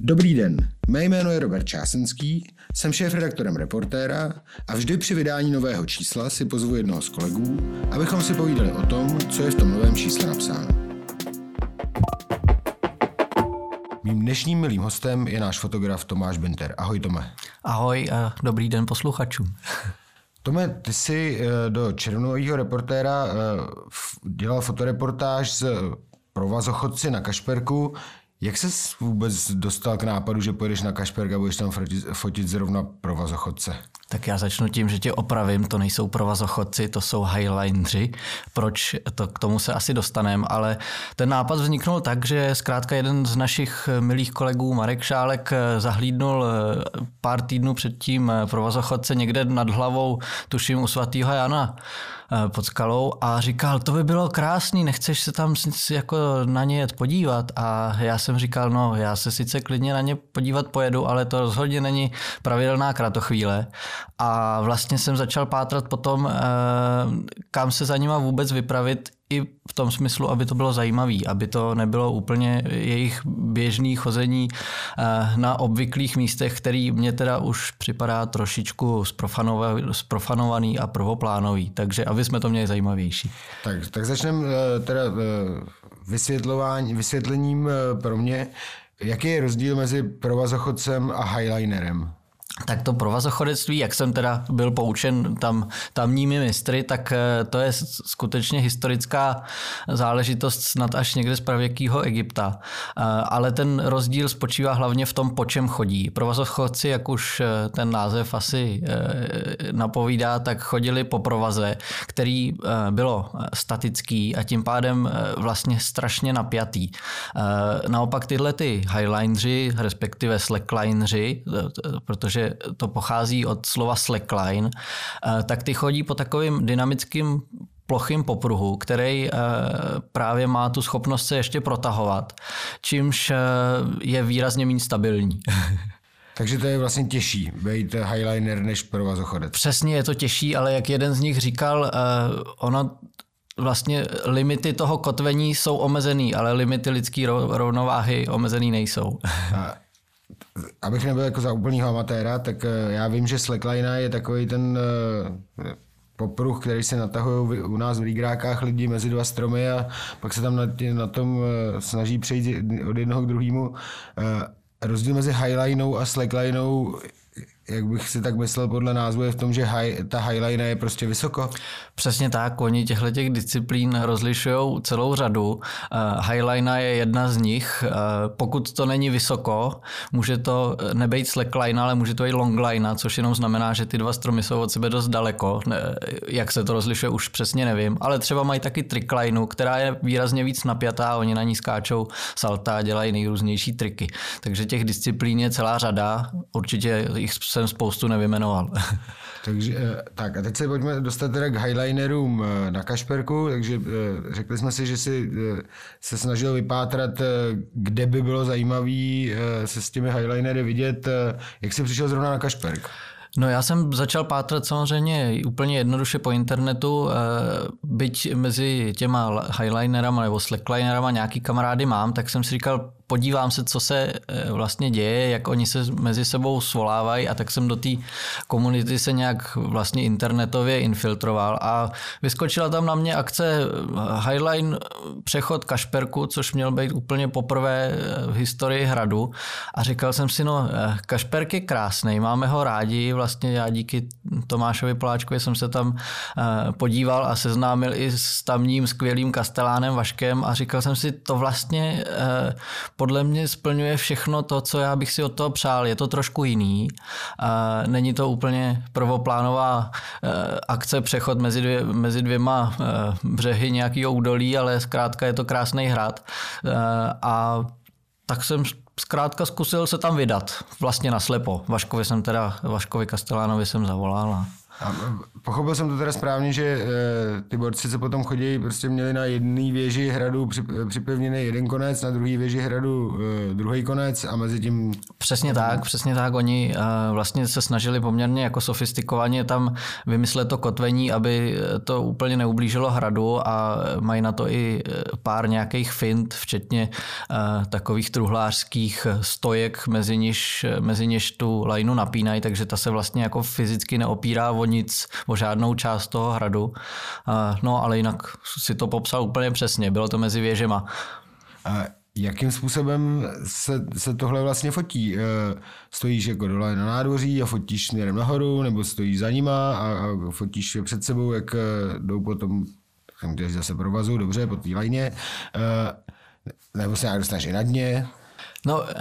Dobrý den, mé jméno je Robert Čásenský, jsem šéf-redaktorem reportéra a vždy při vydání nového čísla si pozvu jednoho z kolegů, abychom si povídali o tom, co je v tom novém čísle napsáno. Mým dnešním milým hostem je náš fotograf Tomáš Binter. Ahoj Tome. Ahoj a dobrý den posluchačům. Tome, ty jsi eh, do červnového reportéra eh, dělal fotoreportáž z provazochodci na Kašperku. Jak se vůbec dostal k nápadu, že pojedeš na Kašperk a budeš tam fotit, zrovna provazochodce? Tak já začnu tím, že tě opravím, to nejsou provazochodci, to jsou highlineři. Proč, to k tomu se asi dostaneme, ale ten nápad vzniknul tak, že zkrátka jeden z našich milých kolegů, Marek Šálek, zahlídnul eh, pár týdnů předtím eh, provazochodce někde nad hlavou, tuším u svatého Jana pod skalou a říkal, to by bylo krásný, nechceš se tam jako na ně jet podívat? A já jsem říkal, no já se sice klidně na ně podívat pojedu, ale to rozhodně není pravidelná kratochvíle. A vlastně jsem začal pátrat potom, eh, kam se za nima vůbec vypravit, i v tom smyslu, aby to bylo zajímavé, aby to nebylo úplně jejich běžný chození eh, na obvyklých místech, který mě teda už připadá trošičku sprofanovaný a prvoplánový, takže aby jsme to měli zajímavější. Tak, tak začneme eh, teda eh, vysvětlování, vysvětlením pro mě, jaký je rozdíl mezi provazochodcem a highlinerem? Tak to provazochodectví, jak jsem teda byl poučen tam tamními mistry, tak eh, to je skutečně historická záležitost snad až někde z pravěkého Egypta. Eh, ale ten rozdíl spočívá hlavně v tom, po čem chodí. Provazochodci, jak už eh, ten název asi napovídá, tak chodili po provaze, který bylo statický a tím pádem vlastně strašně napjatý. Naopak tyhle ty highlineři, respektive slacklineři, protože to pochází od slova slackline, eh, tak ty chodí po takovým dynamickým plochým popruhu, který eh, právě má tu schopnost se ještě protahovat, čímž eh, je výrazně méně stabilní. Takže to je vlastně těžší, být highliner než provazochodec. Přesně je to těžší, ale jak jeden z nich říkal, ono vlastně limity toho kotvení jsou omezený, ale limity lidské rovnováhy omezený nejsou. A abych nebyl jako za úplnýho amatéra, tak eh, já vím, že slackline je takový ten eh, popruh, který se natahují u nás v lígrákách lidi mezi dva stromy a pak se tam na, tě, na tom eh, snaží přejít od jednoho k druhému. Rozdíl mezi highlineou a slacklineou jak bych si tak myslel podle názvu, je v tom, že high, ta highline je prostě vysoko. Přesně tak, oni těchto těch disciplín rozlišují celou řadu. Uh, highline je jedna z nich. Uh, pokud to není vysoko, může to nebejt slackline, ale může to být longline, což jenom znamená, že ty dva stromy jsou od sebe dost daleko. Jak se to rozlišuje, už přesně nevím. Ale třeba mají taky trickline, která je výrazně víc napjatá, oni na ní skáčou salta a dělají nejrůznější triky. Takže těch disciplín je celá řada. Určitě jich jsem spoustu nevymenoval. Takže eh, tak a teď se pojďme dostat teda k highlinerům eh, na Kašperku, takže eh, řekli jsme si, že si se snažil vypátrat, kde by bylo zajímavé se s těmi highlinery vidět. Jak jsi přišel zrovna na Kašperk? No já jsem začal pátrat samozřejmě úplně jednoduše po internetu, byť mezi těma highlinerama nebo slacklinerama nějaký kamarády mám, tak jsem si říkal, podívám se, co se eh, vlastně děje, jak oni se mezi sebou svolávají a tak jsem do té komunity se nějak vlastně internetově infiltroval a vyskočila tam na mě akce eh, Highline přechod Kašperku, což měl být úplně poprvé eh, v historii hradu. A říkal jsem si, no Kašperk je krásný, máme ho rádi, vlastně já díky Tomášovi Poláčkovi jsem se tam podíval a seznámil i s tamním skvělým kastelánem Vaškem a říkal jsem si, to vlastně podle mě splňuje všechno to, co já bych si od toho přál. Je to trošku jiný. Není to úplně prvoplánová eh, akce, přechod mezi, dvě, mezi dvěma eh, břehy nějakého údolí, ale zkrátka je to krásný hrad. Eh, a tak jsem zkrátka zkusil se tam vydat, vlastně naslepo. Vaškovi jsem teda, Vaškovi Kastelánovi jsem zavolal a A pochopil jsem to teda správně, že e, ty borci, co potom chodí, prostě měli na jedné věži hradu připevněný jeden konec, na druhé věži hradu e, druhý konec a mezi tím... Přesně tak, přesně tak. Oni e, vlastně se snažili poměrně jako sofistikovaně tam vymyslet to kotvení, aby to úplně neublížilo hradu a mají na to i pár nějakých fint, včetně e, takových truhlářských stojek, mezi niž, mezi niž tu lajnu napínají, takže ta se vlastně jako fyzicky neopírá o nic, o žádnou část toho hradu. No ale jinak si to popsal úplně přesně, bylo to mezi věžema. A jakým způsobem se, se tohle vlastně fotí? E, stojíš jako dole na nádvoří a fotíš směrem nahoru, nebo stojíš za nima a, a fotíš před sebou, jak e, jdou potom zase provazu, dobře, po té lajně, e, nebo se nějak dostaneš i na dně? No, eh,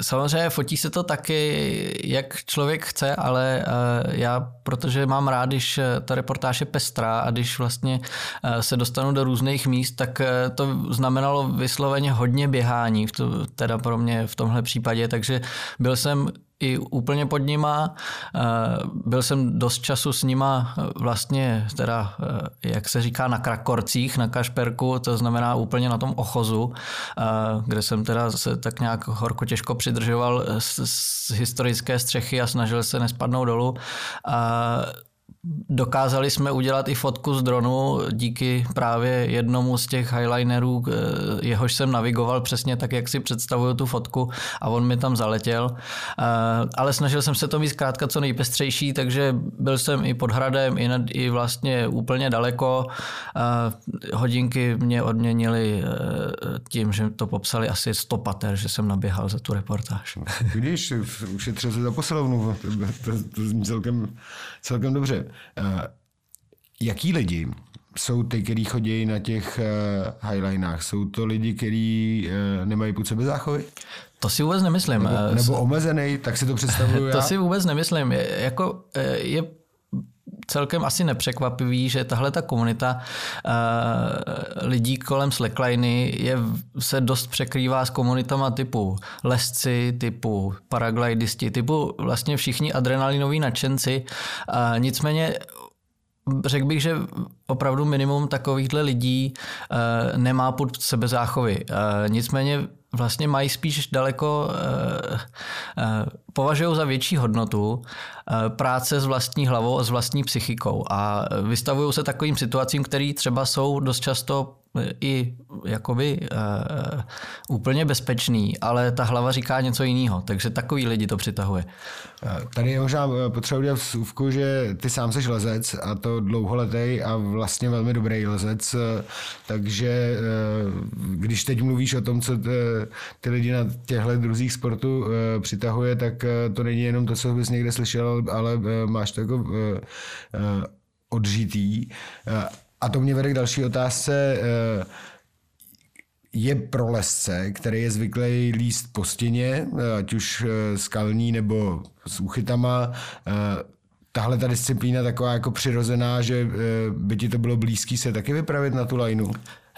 samozřejmě fotí se to taky, jak člověk chce, ale eh, já, protože mám rád, když eh, ta reportáž je pestrá a když vlastně se dostanu do různých míst, tak to znamenalo vysloveně hodně běhání, teda pro mě v tomhle případě, takže byl jsem i úplně pod nima. Eh, byl jsem dost času s nima eh, vlastně, teda, eh, jak se říká, na krakorcích, na kašperku, to znamená úplně na tom ochozu, kde jsem teda se tak nějak horko těžko přidržoval z, z historické střechy a snažil se nespadnout dolů. Dokázali jsme udělat i fotku z dronu díky právě jednomu z těch highlinerů, eh, jehož jsem navigoval přesně tak, jak si představuju tu fotku a on mi tam zaletěl. Eh, ale snažil jsem se to mít zkrátka co nejpestřejší, takže byl jsem i pod hradem, i, nad, i vlastně úplně daleko. Eh, hodinky mě odměnili tím, že to popsali asi stopater, že jsem naběhal za tu reportáž. Vidíš, ušetřil se za posilovnu, to, to, to zní celkem, celkem dobře. Uh, jaký lidi jsou ty, kteří chodí na těch uh, highlinách? Jsou to lidi, kteří uh, nemají pod sebe záchovy? To si vůbec nemyslím. Nebo, nebo omezený, tak si to představuju já. To si vůbec nemyslím. Jako, je celkem asi nepřekvapivý, že tahle ta komunita uh, lidí kolem slackliny je, se dost překrývá s komunitama typu lesci, typu paraglidisti, typu vlastně všichni adrenalinoví nadšenci. Uh, nicméně řekl bych, že opravdu minimum takovýchhle lidí uh, nemá pod sebe záchovy. Uh, nicméně vlastně mají spíš daleko, uh, uh, považují za větší hodnotu Eh, práce s vlastní hlavou a s vlastní psychikou. A vystavují se takovým situacím, které třeba jsou dost často eh, i jakoby uh, úplně bezpečný, ale ta hlava říká něco jiného, takže takový lidi to přitahuje. Tady je možná potřeba udělat vsuvku, že ty sám seš lezec a to dlouholetý a vlastně velmi dobrý lezec, takže když teď mluvíš o tom, co ty lidi na těchto druzích sportů přitahuje, tak to není jenom to, co bys někde slyšel, ale eh, máš to jako eh, eh, odžitý. A to mě vede k další otázce. Je pro lesce, který je zvyklý líst po stěně, ať už skalní nebo s úchytama, tahle ta disciplína taková jako přirozená, že by ti to bylo blízký se taky vypravit na tu lajnu?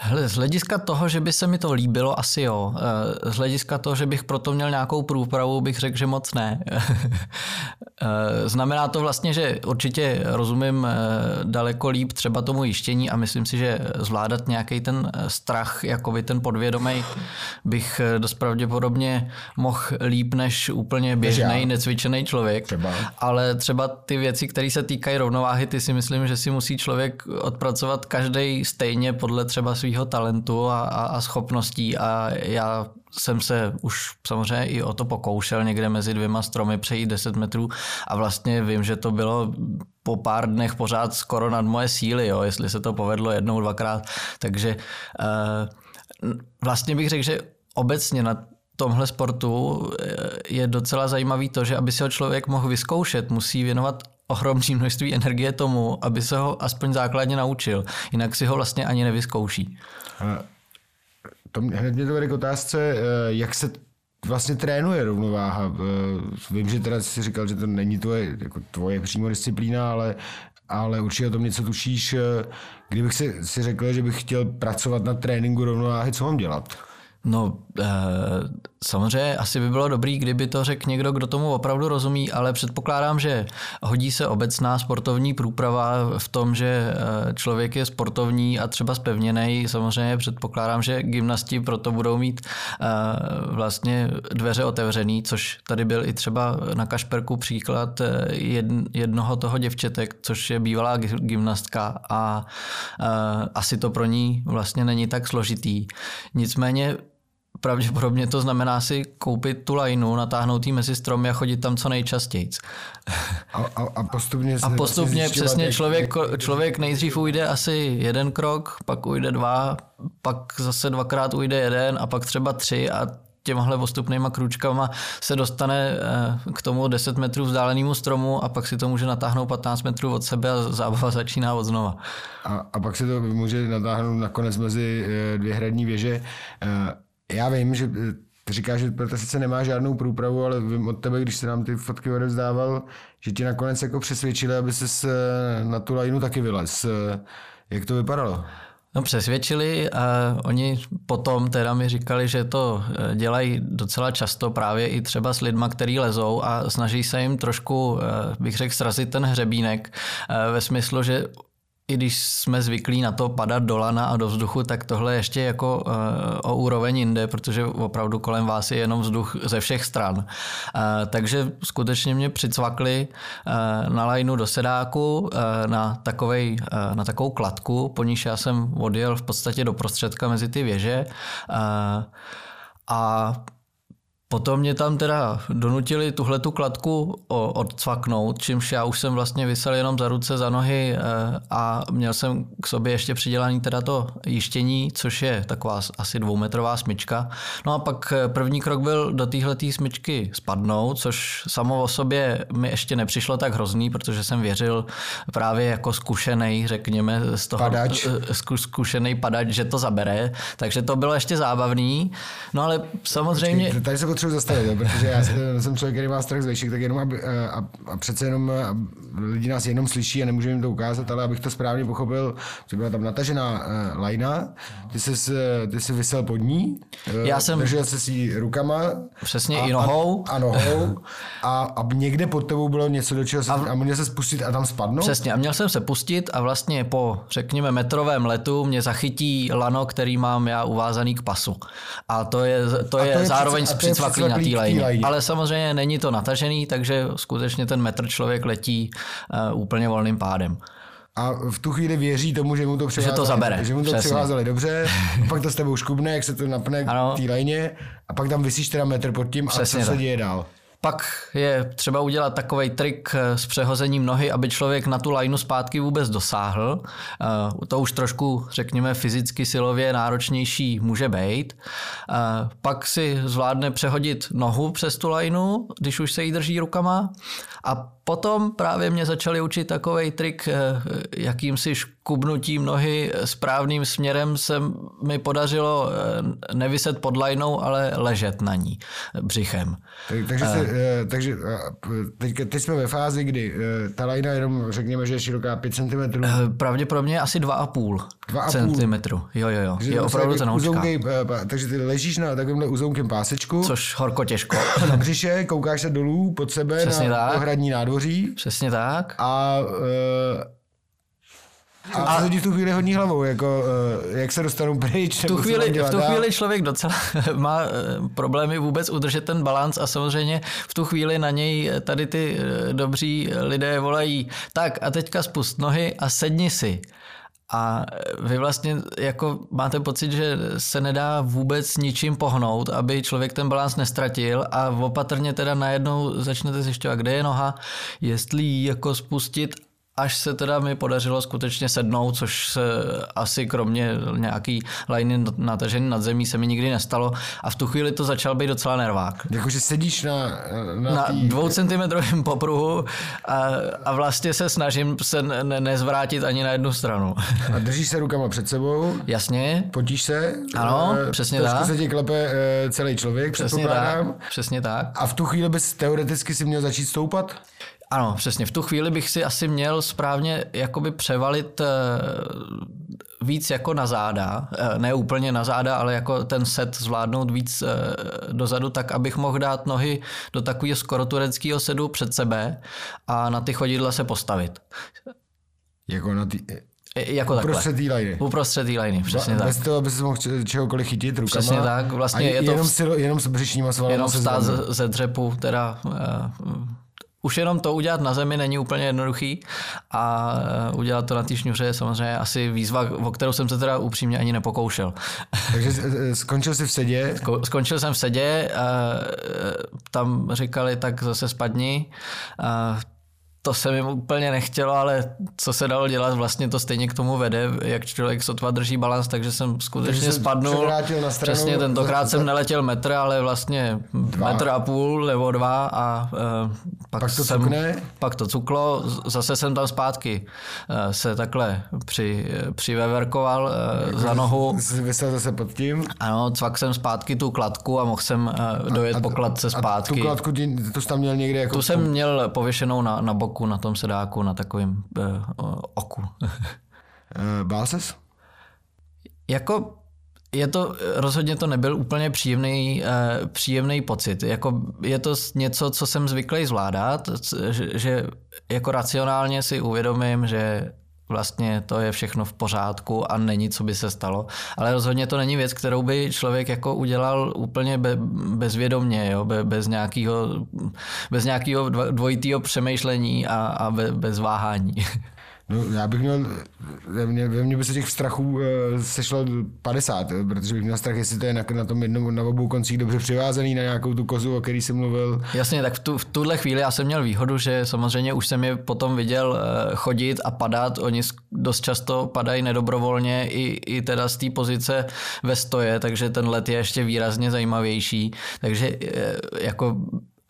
Hele, z hlediska toho, že by se mi to líbilo, asi jo. Eh, z hlediska toho, že bych proto měl nějakou průpravu, bych řekl, že moc ne. Eh, znamená to vlastně, že určitě rozumím eh, daleko líp třeba tomu jištění a myslím si, že zvládat nějaký ten strach, jako by ten podvědomý, bych dost pravděpodobně mohl líp než úplně běžný, necvičený člověk. Třeba. Ale třeba ty věci, které se týkají rovnováhy, ty si myslím, že si musí člověk odpracovat každý stejně podle třeba svého talentu a, a, a schopností a já jsem se už samozřejmě i o to pokoušel někde mezi dvěma stromy přejít 10 metrů a vlastně vím, že to bylo po pár dnech pořád skoro nad moje síly, jo, jestli se to povedlo jednou, dvakrát. Takže uh, vlastně bych řekl, že obecně na tomhle sportu eh, je docela zajímavý to, že aby si ho člověk mohl vyzkoušet, musí věnovat ohromné množství energie tomu, aby se ho aspoň základně naučil. Jinak si ho vlastně ani nevyzkouší. To hned mě to vede k otázce, eh, jak se vlastně trénuje rovnováha. Eh, vím, že teda jsi říkal, že to není tvoje, jako tvoje přímo disciplína, ale, ale určitě o tom něco tušíš. Eh, kdybych si, si řekl, že bych chtěl pracovat na tréninku rovnováhy, co mám dělat? No, Samozřejmě asi by bylo dobrý, kdyby to řekl někdo, kdo tomu opravdu rozumí, ale předpokládám, že hodí se obecná sportovní průprava v tom, že eh, člověk je sportovní a třeba spevněný. Samozřejmě předpokládám, že gymnasti proto budou mít eh, vlastně dveře otevřený, což tady byl i třeba na Kašperku příklad jednoho toho děvčetek, což je bývalá gymnastka a asi to pro ní vlastně není tak složitý. Nicméně pravděpodobně to znamená si koupit tu lajnu, natáhnout ji mezi stromy a chodit tam co nejčastěji. A, a, a postupně, a postupně přesně člověk, člověk nejdřív ujde asi jeden krok, pak ujde dva, pak zase dvakrát ujde jeden a pak třeba tři a těmahle postupnýma krůčkama se dostane eh, k tomu 10 metrů vzdálenému stromu a pak si to může natáhnout 15 metrů od sebe a zábava začíná od znova. A, a pak si to může natáhnout nakonec mezi eh, dvě hradní věže. Eh, já vím, že eh, ty říkáš, že to sice nemá žádnou průpravu, ale vím od tebe, když se nám ty fotky odevzdával, že ti nakonec jako přesvědčili, aby se na tu lajnu taky vylez. Eh, jak to vypadalo? No přesvědčili a oni potom teda mi říkali, že to eh, dělají docela často právě i třeba s lidma, který lezou a snaží se jim trošku, bych řekl, srazit ten hřebínek ve smyslu, že i když jsme zvyklí na to padat do lana a do vzduchu, tak tohle ještě jako uh, o úroveň jinde, protože opravdu kolem vás je jenom vzduch ze všech stran. Uh, takže skutečně mě přicvakli uh, na lajnu do sedáku uh, na, takovej, uh, na takovou kladku, po níž já jsem odjel v podstatě do prostředka mezi ty věže. Uh, a Potom mě tam teda donutili tuhle tu kladku odcvaknout, čímž já už jsem vlastně vysel jenom za ruce, za nohy eh, a měl jsem k sobě ještě přidělaný teda to jištění, což je taková asi dvoumetrová smyčka. No a pak eh, první krok byl do téhle smyčky spadnout, což samo o sobě mi ještě nepřišlo tak hrozný, protože jsem věřil právě jako zkušený, řekněme, z toho padač. Eh, zkušený padač, že to zabere. Takže to bylo ještě zábavný. No ale samozřejmě... Počkej, tady se potřebuji zastavit, jo, protože já jsem člověk, který má strach z vejšek, tak jenom aby, a, a přece jenom a lidi nás jenom slyší a nemůžeme jim to ukázat, ale abych to správně pochopil, že byla tam natažená uh, lajna, ty jsi, ty jsi vysel pod ní, uh, já jsem... držel se si rukama. Přesně a, i nohou. A, a nohou. A, a někde pod tebou bylo něco, do čeho se, a, a měl se spustit a tam spadnout? Přesně, a měl jsem se pustit a vlastně po, řekněme, metrovém letu mě zachytí lano, který mám já uvázaný k pasu. A to je, to je, to je zároveň s přicvaklý na té lajně. Ale samozřejmě není to natažený, takže skutečně ten metr člověk letí uh, úplně volným pádem. A v tu chvíli věří tomu, že mu to přivázali, že to zabere. Že mu to přivázali dobře, a pak to s tebou škubne, jak se to napne k té lajně a pak tam vysíš teda metr pod tím Přesně a co se děje dál. Pak je třeba udělat takový trik eh, s přehozením nohy, aby člověk na tu lajnu zpátky vůbec dosáhl. Eh, to už trošku, řekněme, fyzicky silově náročnější může být. Eh, pak si zvládne přehodit nohu přes tu lajnu, když už se jí drží rukama. A potom právě mě začali učit takový trik, jakým si škubnutím nohy správným směrem se mi podařilo nevyset pod lajnou, ale ležet na ní břichem. Tak, takže, se, takže teď, teď jsme ve fázi, kdy ta lajna jenom řekněme, že je široká 5 cm. Pravděpodobně asi 2,5 cm. Jo, jo, jo. je opravdu ten uzounkej, Takže ty ležíš na takovémhle uzounkém pásečku. Což horko těžko. na břiše, koukáš se dolů pod sebe Přesně na tak. ohradní nádvoří. Přesně tak. A uh, a, a ti v tu chvíli hodní hlavou, jako, uh, jak se dostanou pryč? V tu, chvíli, v tu chvíli člověk docela má eh, problémy vůbec udržet ten balans a samozřejmě v tu chvíli na něj tady ty eh, dobří lidé volají, tak a teďka spust nohy a sedni si. A vy vlastně jako máte pocit, že se nedá vůbec ničím pohnout, aby člověk ten balans nestratil a opatrně teda najednou začnete zjišťovat, kde je noha, jestli ji jako spustit až se teda mi podařilo skutečně sednout, což se asi kromě nějaký lajny natažený nad zemí se mi nikdy nestalo a v tu chvíli to začal být docela nervák. Jakože sedíš na... Na, na tý... dvoucentimetrovém popruhu a, a vlastně se snažím se ne, nezvrátit ani na jednu stranu. A držíš se rukama před sebou? Jasně. Potíš se? Ano, e, přesně tak. se ti klepe e, celý člověk, přesně tak, přesně tak. A v tu chvíli bys teoreticky si měl začít stoupat? Ano, přesně. V tu chvíli bych si asi měl správně jakoby převalit eh, víc jako na záda, eh, ne úplně na záda, ale jako ten set zvládnout víc eh, dozadu, tak abych mohl dát nohy do takového skoro tureckého sedu před sebe a na ty chodidla se postavit. Jako na ty, jako Uprostřed té liny. Uprostřed té liny, přesně tak. Bez toho, aby se mohl čehokoliv chytit rukama. Přesně tak. Vlastně je to jenom, si, jenom s břišníma svalama Jenom vstát zvednout. ze, ze dřepu, teda uh, už jenom to udělat na zemi není úplně jednoduchý a uh, udělat to na té šňůře je samozřejmě asi výzva, o kterou jsem se teda upřímně ani nepokoušel. Takže eh, skončil jsi v sedě? Sko- Skončil jsem v sedě, uh, tam říkali, tak zase spadni. To se mi úplně nechtělo, ale co se dalo dělat, vlastně to stejně k tomu vede, jak člověk sotva drží balans, takže jsem skutečně Takže spadnul. na stranu Přesně, tentokrát za- jsem neletěl metr, ale vlastně Dva. metr a půl nebo dva a uh, pak, Pak to jsem, cukne? pak to cuklo, zase jsem tam zpátky uh, se takhle při, přiveverkoval uh, za nohu. Vysel zase pod tím? Ano, cvak jsem zpátky tu kladku a mohl jsem uh, dojet po kladce A tu zpátky. kladku, ty, tu jsi tam měl někde jako... Tu jsem měl pověšenou na, na boku, na tom sedáku, na takovém uh, oku. Eh, Bál ses? jako je to, rozhodně to nebyl úplně příjemný, uh, příjemný pocit. Jako je to něco, co jsem zvyklý zvládat, že jako racionálně si uvědomím, že vlastně to je všechno v pořádku a není, co by se stalo. Ale rozhodně to není věc, kterou by člověk jako udělal úplně be, bezvědomně, jo? Be, bez nějakého bez nějakého dvojitého přemýšlení a, a be, bez váhání. No, já bych měl, ve mně, ve mně by se těch strachů e, sešlo 50, jo, protože bych měl strach, jestli to je na, na tom jednom, na obou koncích dobře přivázaný na nějakou tu kozu, o který jsem mluvil. Jasně, tak v, tu, v tuhle chvíli já jsem měl výhodu, že samozřejmě už jsem je potom viděl eh, chodit a padat. Oni dost často padají nedobrovolně i, i teda z té pozice ve stoje, takže ten let je ještě výrazně zajímavější. Takže eh, jako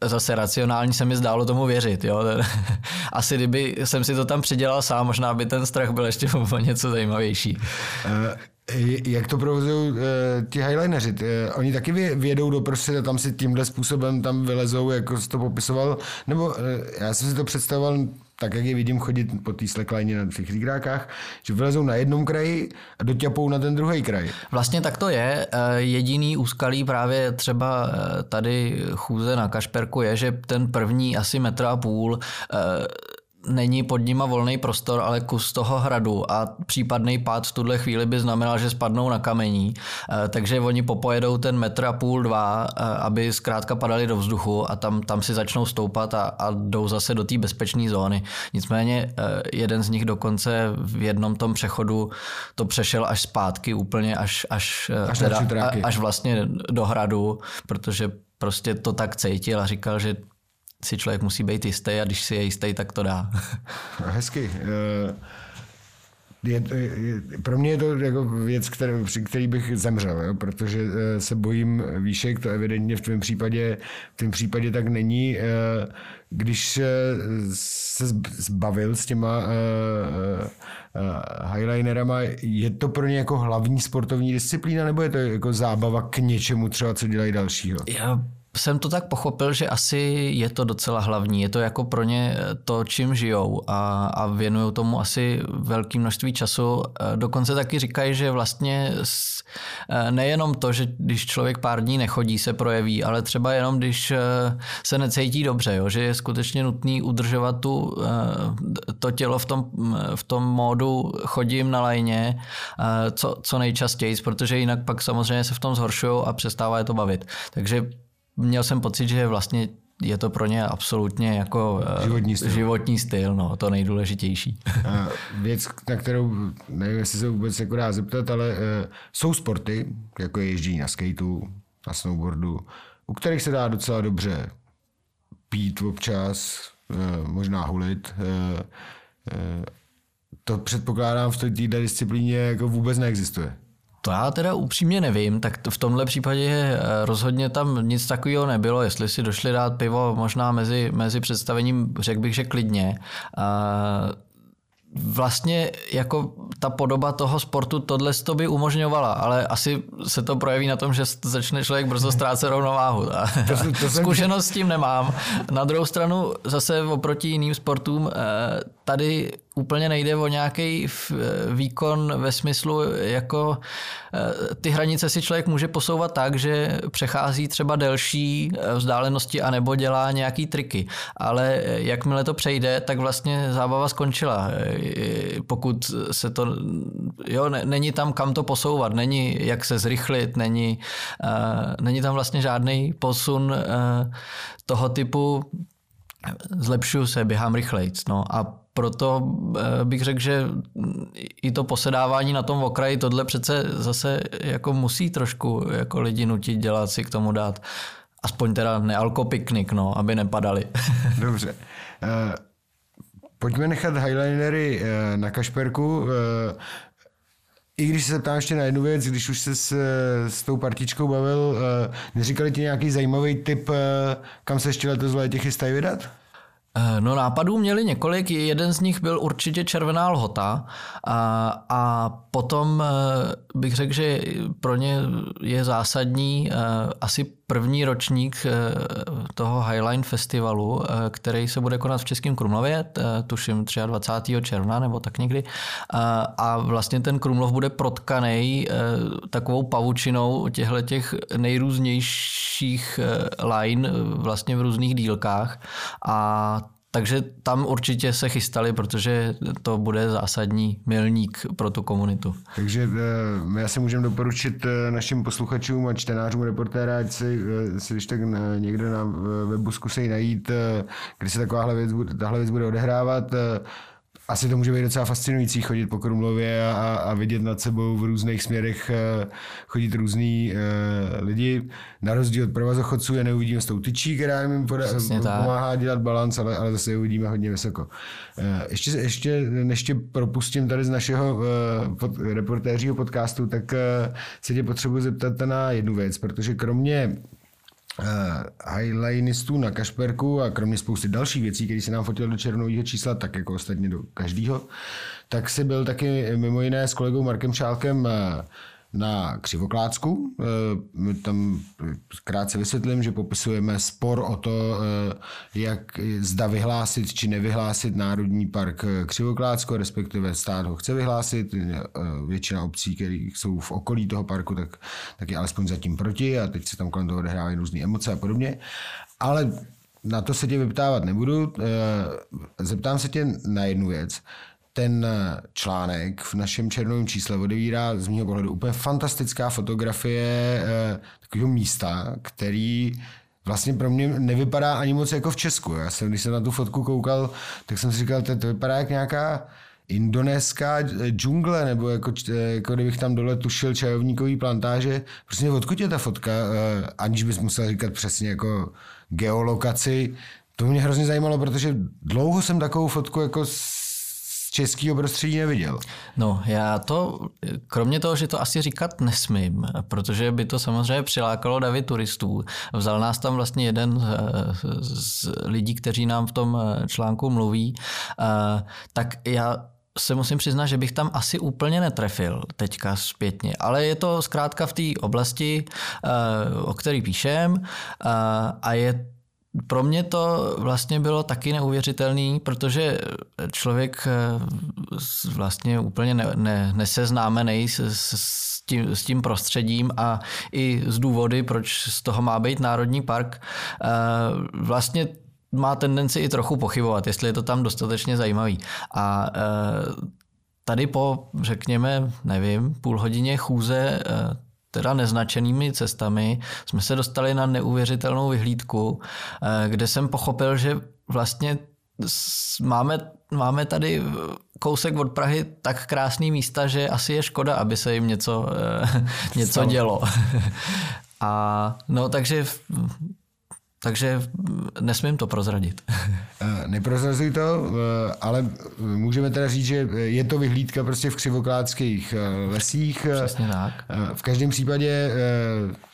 zase racionální se mi zdálo tomu věřit. Jo? Asi kdyby jsem si to tam přidělal sám, možná by ten strach byl ještě o něco zajímavější. E, jak to provozují e, ti highlineři? E, oni taky vě- vědou do prostředí a tam si tímhle způsobem tam vylezou, jako jsi to popisoval? Nebo e, já jsem si to představoval tak, jak je vidím chodit po té slackline na těch lígrákách, že vylezou na jednom kraji a doťapou na ten druhý kraj. Vlastně tak to je. Eh, Jediný úskalí právě třeba eh, tady chůze na Kašperku je, že ten první asi metr a půl eh, není pod nima volný prostor, ale kus toho hradu a případný pád v tuhle chvíli by znamenal, že spadnou na kamení, Eh, takže oni popojedou ten metr a půl, dva, eh, aby zkrátka padali do vzduchu a tam, tam si začnou stoupat a, a jdou zase do té bezpečné zóny. Nicméně eh, jeden z nich dokonce v jednom tom přechodu to přešel až zpátky úplně až, až, Až teda, až vlastně do hradu, protože prostě to tak cítil a říkal, že si člověk musí být jistý a když si je jistý, tak to dá. Hezky. Eh, Je, je, pro mě je to jako věc, které, při který bych zemřel, jo? protože eh, se bojím výšek, to evidentně v tvém případě, v tom případě tak není. Eh, Když se zb- zbavil s těma highlinerama, je to pro ně jako hlavní sportovní disciplína, nebo je to jako zábava k něčemu třeba, co dělají dalšího? Já jsem to tak pochopil, že asi je to docela hlavní. Je to jako pro ně to, čím žijou a, a věnují tomu asi velké množství času. E, Dokonce taky říkají, že vlastně s- e, nejenom to, že když člověk pár dní nechodí, se projeví, ale třeba jenom když se necítí dobře, jo, že je skutečně nutný udržovat tu, to tělo v tom, v tom módu chodím na lajně co, co nejčastěji, protože jinak pak samozřejmě se v tom zhoršují a přestává je to bavit. Takže měl jsem pocit, že vlastně je to pro ně absolutně jako eh, Životní styl. životní styl no, to nejdůležitější. A věc, na kterou nevím, jestli se vůbec jako dá zeptat, ale uh, jsou sporty, jako je ježdění na skateu, na snowboardu, u kterých se dá docela dobře pít občas, možná hulit. To předpokládám v této disciplíně jako vůbec neexistuje. To já teda upřímně nevím, tak v tomhle případě eh, rozhodně tam nic takového nebylo, jestli si došli dát pivo možná mezi, mezi představením, řekl bych, že klidně. A vlastně jako ta podoba toho sportu tohle to by umožňovala, ale asi se to projeví na tom, že začne člověk brzo ztrácet rovnováhu. To to Zkušenost s tím nemám. Na druhou stranu zase oproti jiným sportům eh, tady úplně nejde o nějaký výkon ve smyslu, jako eh, ty hranice si člověk může posouvat tak, že přechází třeba delší eh, vzdálenosti anebo dělá nějaký triky. Ale eh, jakmile to přejde, tak vlastně zábava skončila. Pokud se to, jo, není tam kam to posouvat, není jak se zrychlit, není, není tam vlastně žádný posun toho typu zlepšuju se, běhám rychleji. No a proto eh, bych řekl, že i to posedávání na tom okraji, tohle přece zase jako musí trošku jako lidi nutit dělat si k tomu dát aspoň teda nealkopiknik, no, aby nepadali. Dobře. Uh, pojďme nechat highlinery uh, na kašperku. I když se ptám ještě na jednu věc, když už se s, s tou partičkou bavil, neříkali ti nějaký zajímavý tip, kam se ještě letos v létě chystají vydat? Eh, no nápadů měli několik, jeden z nich byl určitě Červená lhota a, a potom eh, bych řekl, že pro ně je zásadní eh, asi první ročník toho Highline festivalu, který se bude konat v Českém Krumlově, tuším 23. června nebo tak někdy. A vlastně ten Krumlov bude protkaný takovou pavučinou těchto těch nejrůznějších line vlastně v různých dílkách a takže tam určitě se chystali, protože to bude zásadní milník pro tu komunitu. Takže eh, my asi můžeme doporučit eh, našim posluchačům a čtenářům reportéra, ať si, eh, si když tak někde na webu zkusej najít, kde se takováhle věc, tahle věc bude odehrávat asi to může být docela fascinující chodit po Krumlově a, a vidět nad sebou v různých směrech eh, chodit různý uh, lidi. Na rozdíl od provazochodců je neuvidíme s tou tyčí, která jim poda- pomáhá dělat balans, ale, ale zase je uvidíme hodně vysoko. Uh, ještě, ještě než tě propustím tady z našeho uh, pod, reportéřího podcastu, tak uh, se tě potřebuji zeptat na jednu věc, protože kromě highlinistů na Kašperku a kromě spousty dalších věcí, které se nám fotil do černového čísla, tak jako ostatně do každého, tak si byl taky mimo jiné s kolegou Markem Šálkem uh, na Křivoklácku. Eh, tam krátce vysvětlím, že popisujeme spor o to, eh, jak zda vyhlásit či nevyhlásit Národní park Křivoklácko, respektive stát ho chce vyhlásit. Eh, většina obcí, které jsou v okolí toho parku, tak, tak je alespoň zatím proti a teď se tam kolem toho odehrávají různé emoce a podobně. Ale na to se tě vyptávat nebudu. Zeptám se tě na jednu věc ten eh, článek v našem černovém čísle odevírá z mého pohledu úplně fantastická fotografie eh, takového místa, který vlastně pro mě nevypadá ani moc jako v Česku. Já jsem, když jsem na tu fotku koukal, tak jsem si říkal, to, to vypadá jak nějaká indonéská džungle, nebo jako, jako kdybych tam dole tušil čajovníkový plantáže. Prostě odkud je ta fotka, eh, aniž bys musel říkat přesně jako geolokaci. To mě hrozně zajímalo, protože dlouho jsem takovou fotku jako českého prostředí neviděl. No, já to, kromě toho, že to asi říkat nesmím, protože by to samozřejmě přilákalo davy turistů. Vzal nás tam vlastně jeden z lidí, kteří nám v tom článku mluví, tak já se musím přiznat, že bych tam asi úplně netrefil teďka zpětně, ale je to zkrátka v té oblasti, o který píšem a je pro mě to vlastně bylo taky neuvěřitelný, protože člověk eh, vlastně úplně ne, ne, neseznámený s, s, tím, s tím prostředím a i z důvody, proč z toho má být Národní park, eh, vlastně má tendenci i trochu pochybovat, jestli je to tam dostatečně zajímavý. A eh, tady po, řekněme, nevím, půl hodině chůze teda neznačenými cestami jsme se dostali na neuvěřitelnou vyhlídku, eh, kde jsem pochopil, že vlastně máme, máme tady kousek od Prahy tak krásný místa, že asi je škoda, aby se jim něco, eh, něco dělo. A no takže takže nesmím to prozradit. Eh, neprozrazuj to, eh, ale můžeme teda říct, že je to vyhlídka prostě v křivokládských eh, lesích. Přesně tak. V každém případě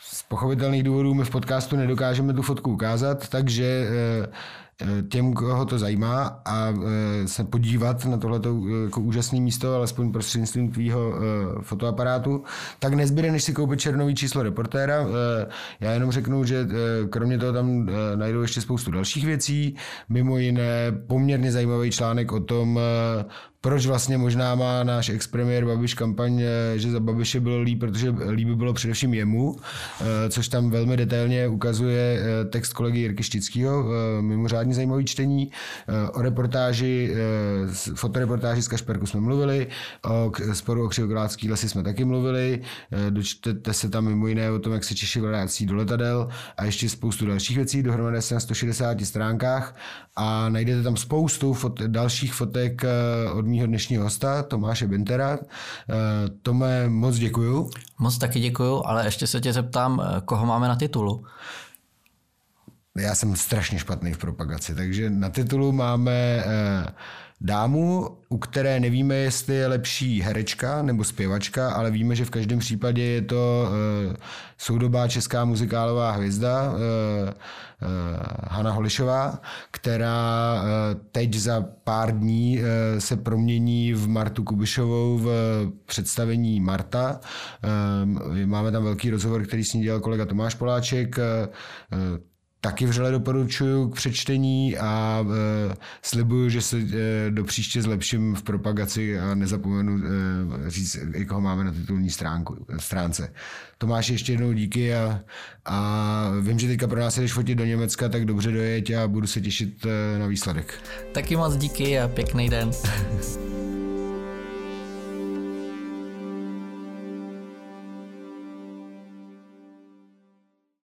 z pochopitelných důvodů my v podcastu nedokážeme tu fotku ukázat, takže těm, koho to zajímá a se podívat na tohleto jako úžasné místo, alespoň prostřednictvím tvýho fotoaparátu, tak nezbyde, než si koupit černový číslo reportéra. Já jenom řeknu, že kromě toho tam najdou ještě spoustu dalších věcí, mimo jiné poměrně zajímavý článek o tom, proč vlastně možná má náš ex-premiér Babiš kampaň, eh, že za Babiše bylo líp, protože líp bylo především jemu, eh, což tam velmi detailně ukazuje eh, text kolegy Jirky Štického, mimořádně zajímavý čtení. O reportáži, fotoreportáži z Kašperku jsme mluvili, o sporu o Křivokrátský lesy jsme taky mluvili, dočtete se tam mimo jiné o tom, jak se Češi vrací do letadel a ještě spoustu dalších věcí, dohromady se na 160 stránkách a najdete tam spoustu fot, dalších fotek od mýho dnešního hosta, Tomáše Bintera. Eh, Tome, moc děkuju. Moc taky děkuju, ale ještě se tě zeptám, eh, koho máme na titulu? Já jsem strašně špatný v propagaci, takže na titulu máme eh, dámu, u které nevíme, jestli je lepší herečka nebo zpěvačka, ale víme, že v každém případě je to uh, soudobá česká muzikálová hvězda uh, uh, Hana Holišová, která uh, teď za pár dní uh, se promění v Martu Kubišovou v představení Marta. Uh, máme tam velký rozhovor, který s ní dělal kolega Tomáš Poláček. Uh, taky vřele doporučuju k přečtení a e, slibuju, že se e, do příště zlepším v propagaci a nezapomenu e, říct, koho máme na titulní stránku, stránce. Tomáš, ještě jednou díky a, a vím, že teďka pro nás jdeš fotit do Německa, tak dobře dojeď a budu se těšit e, na výsledek. Taky moc díky a pěkný den.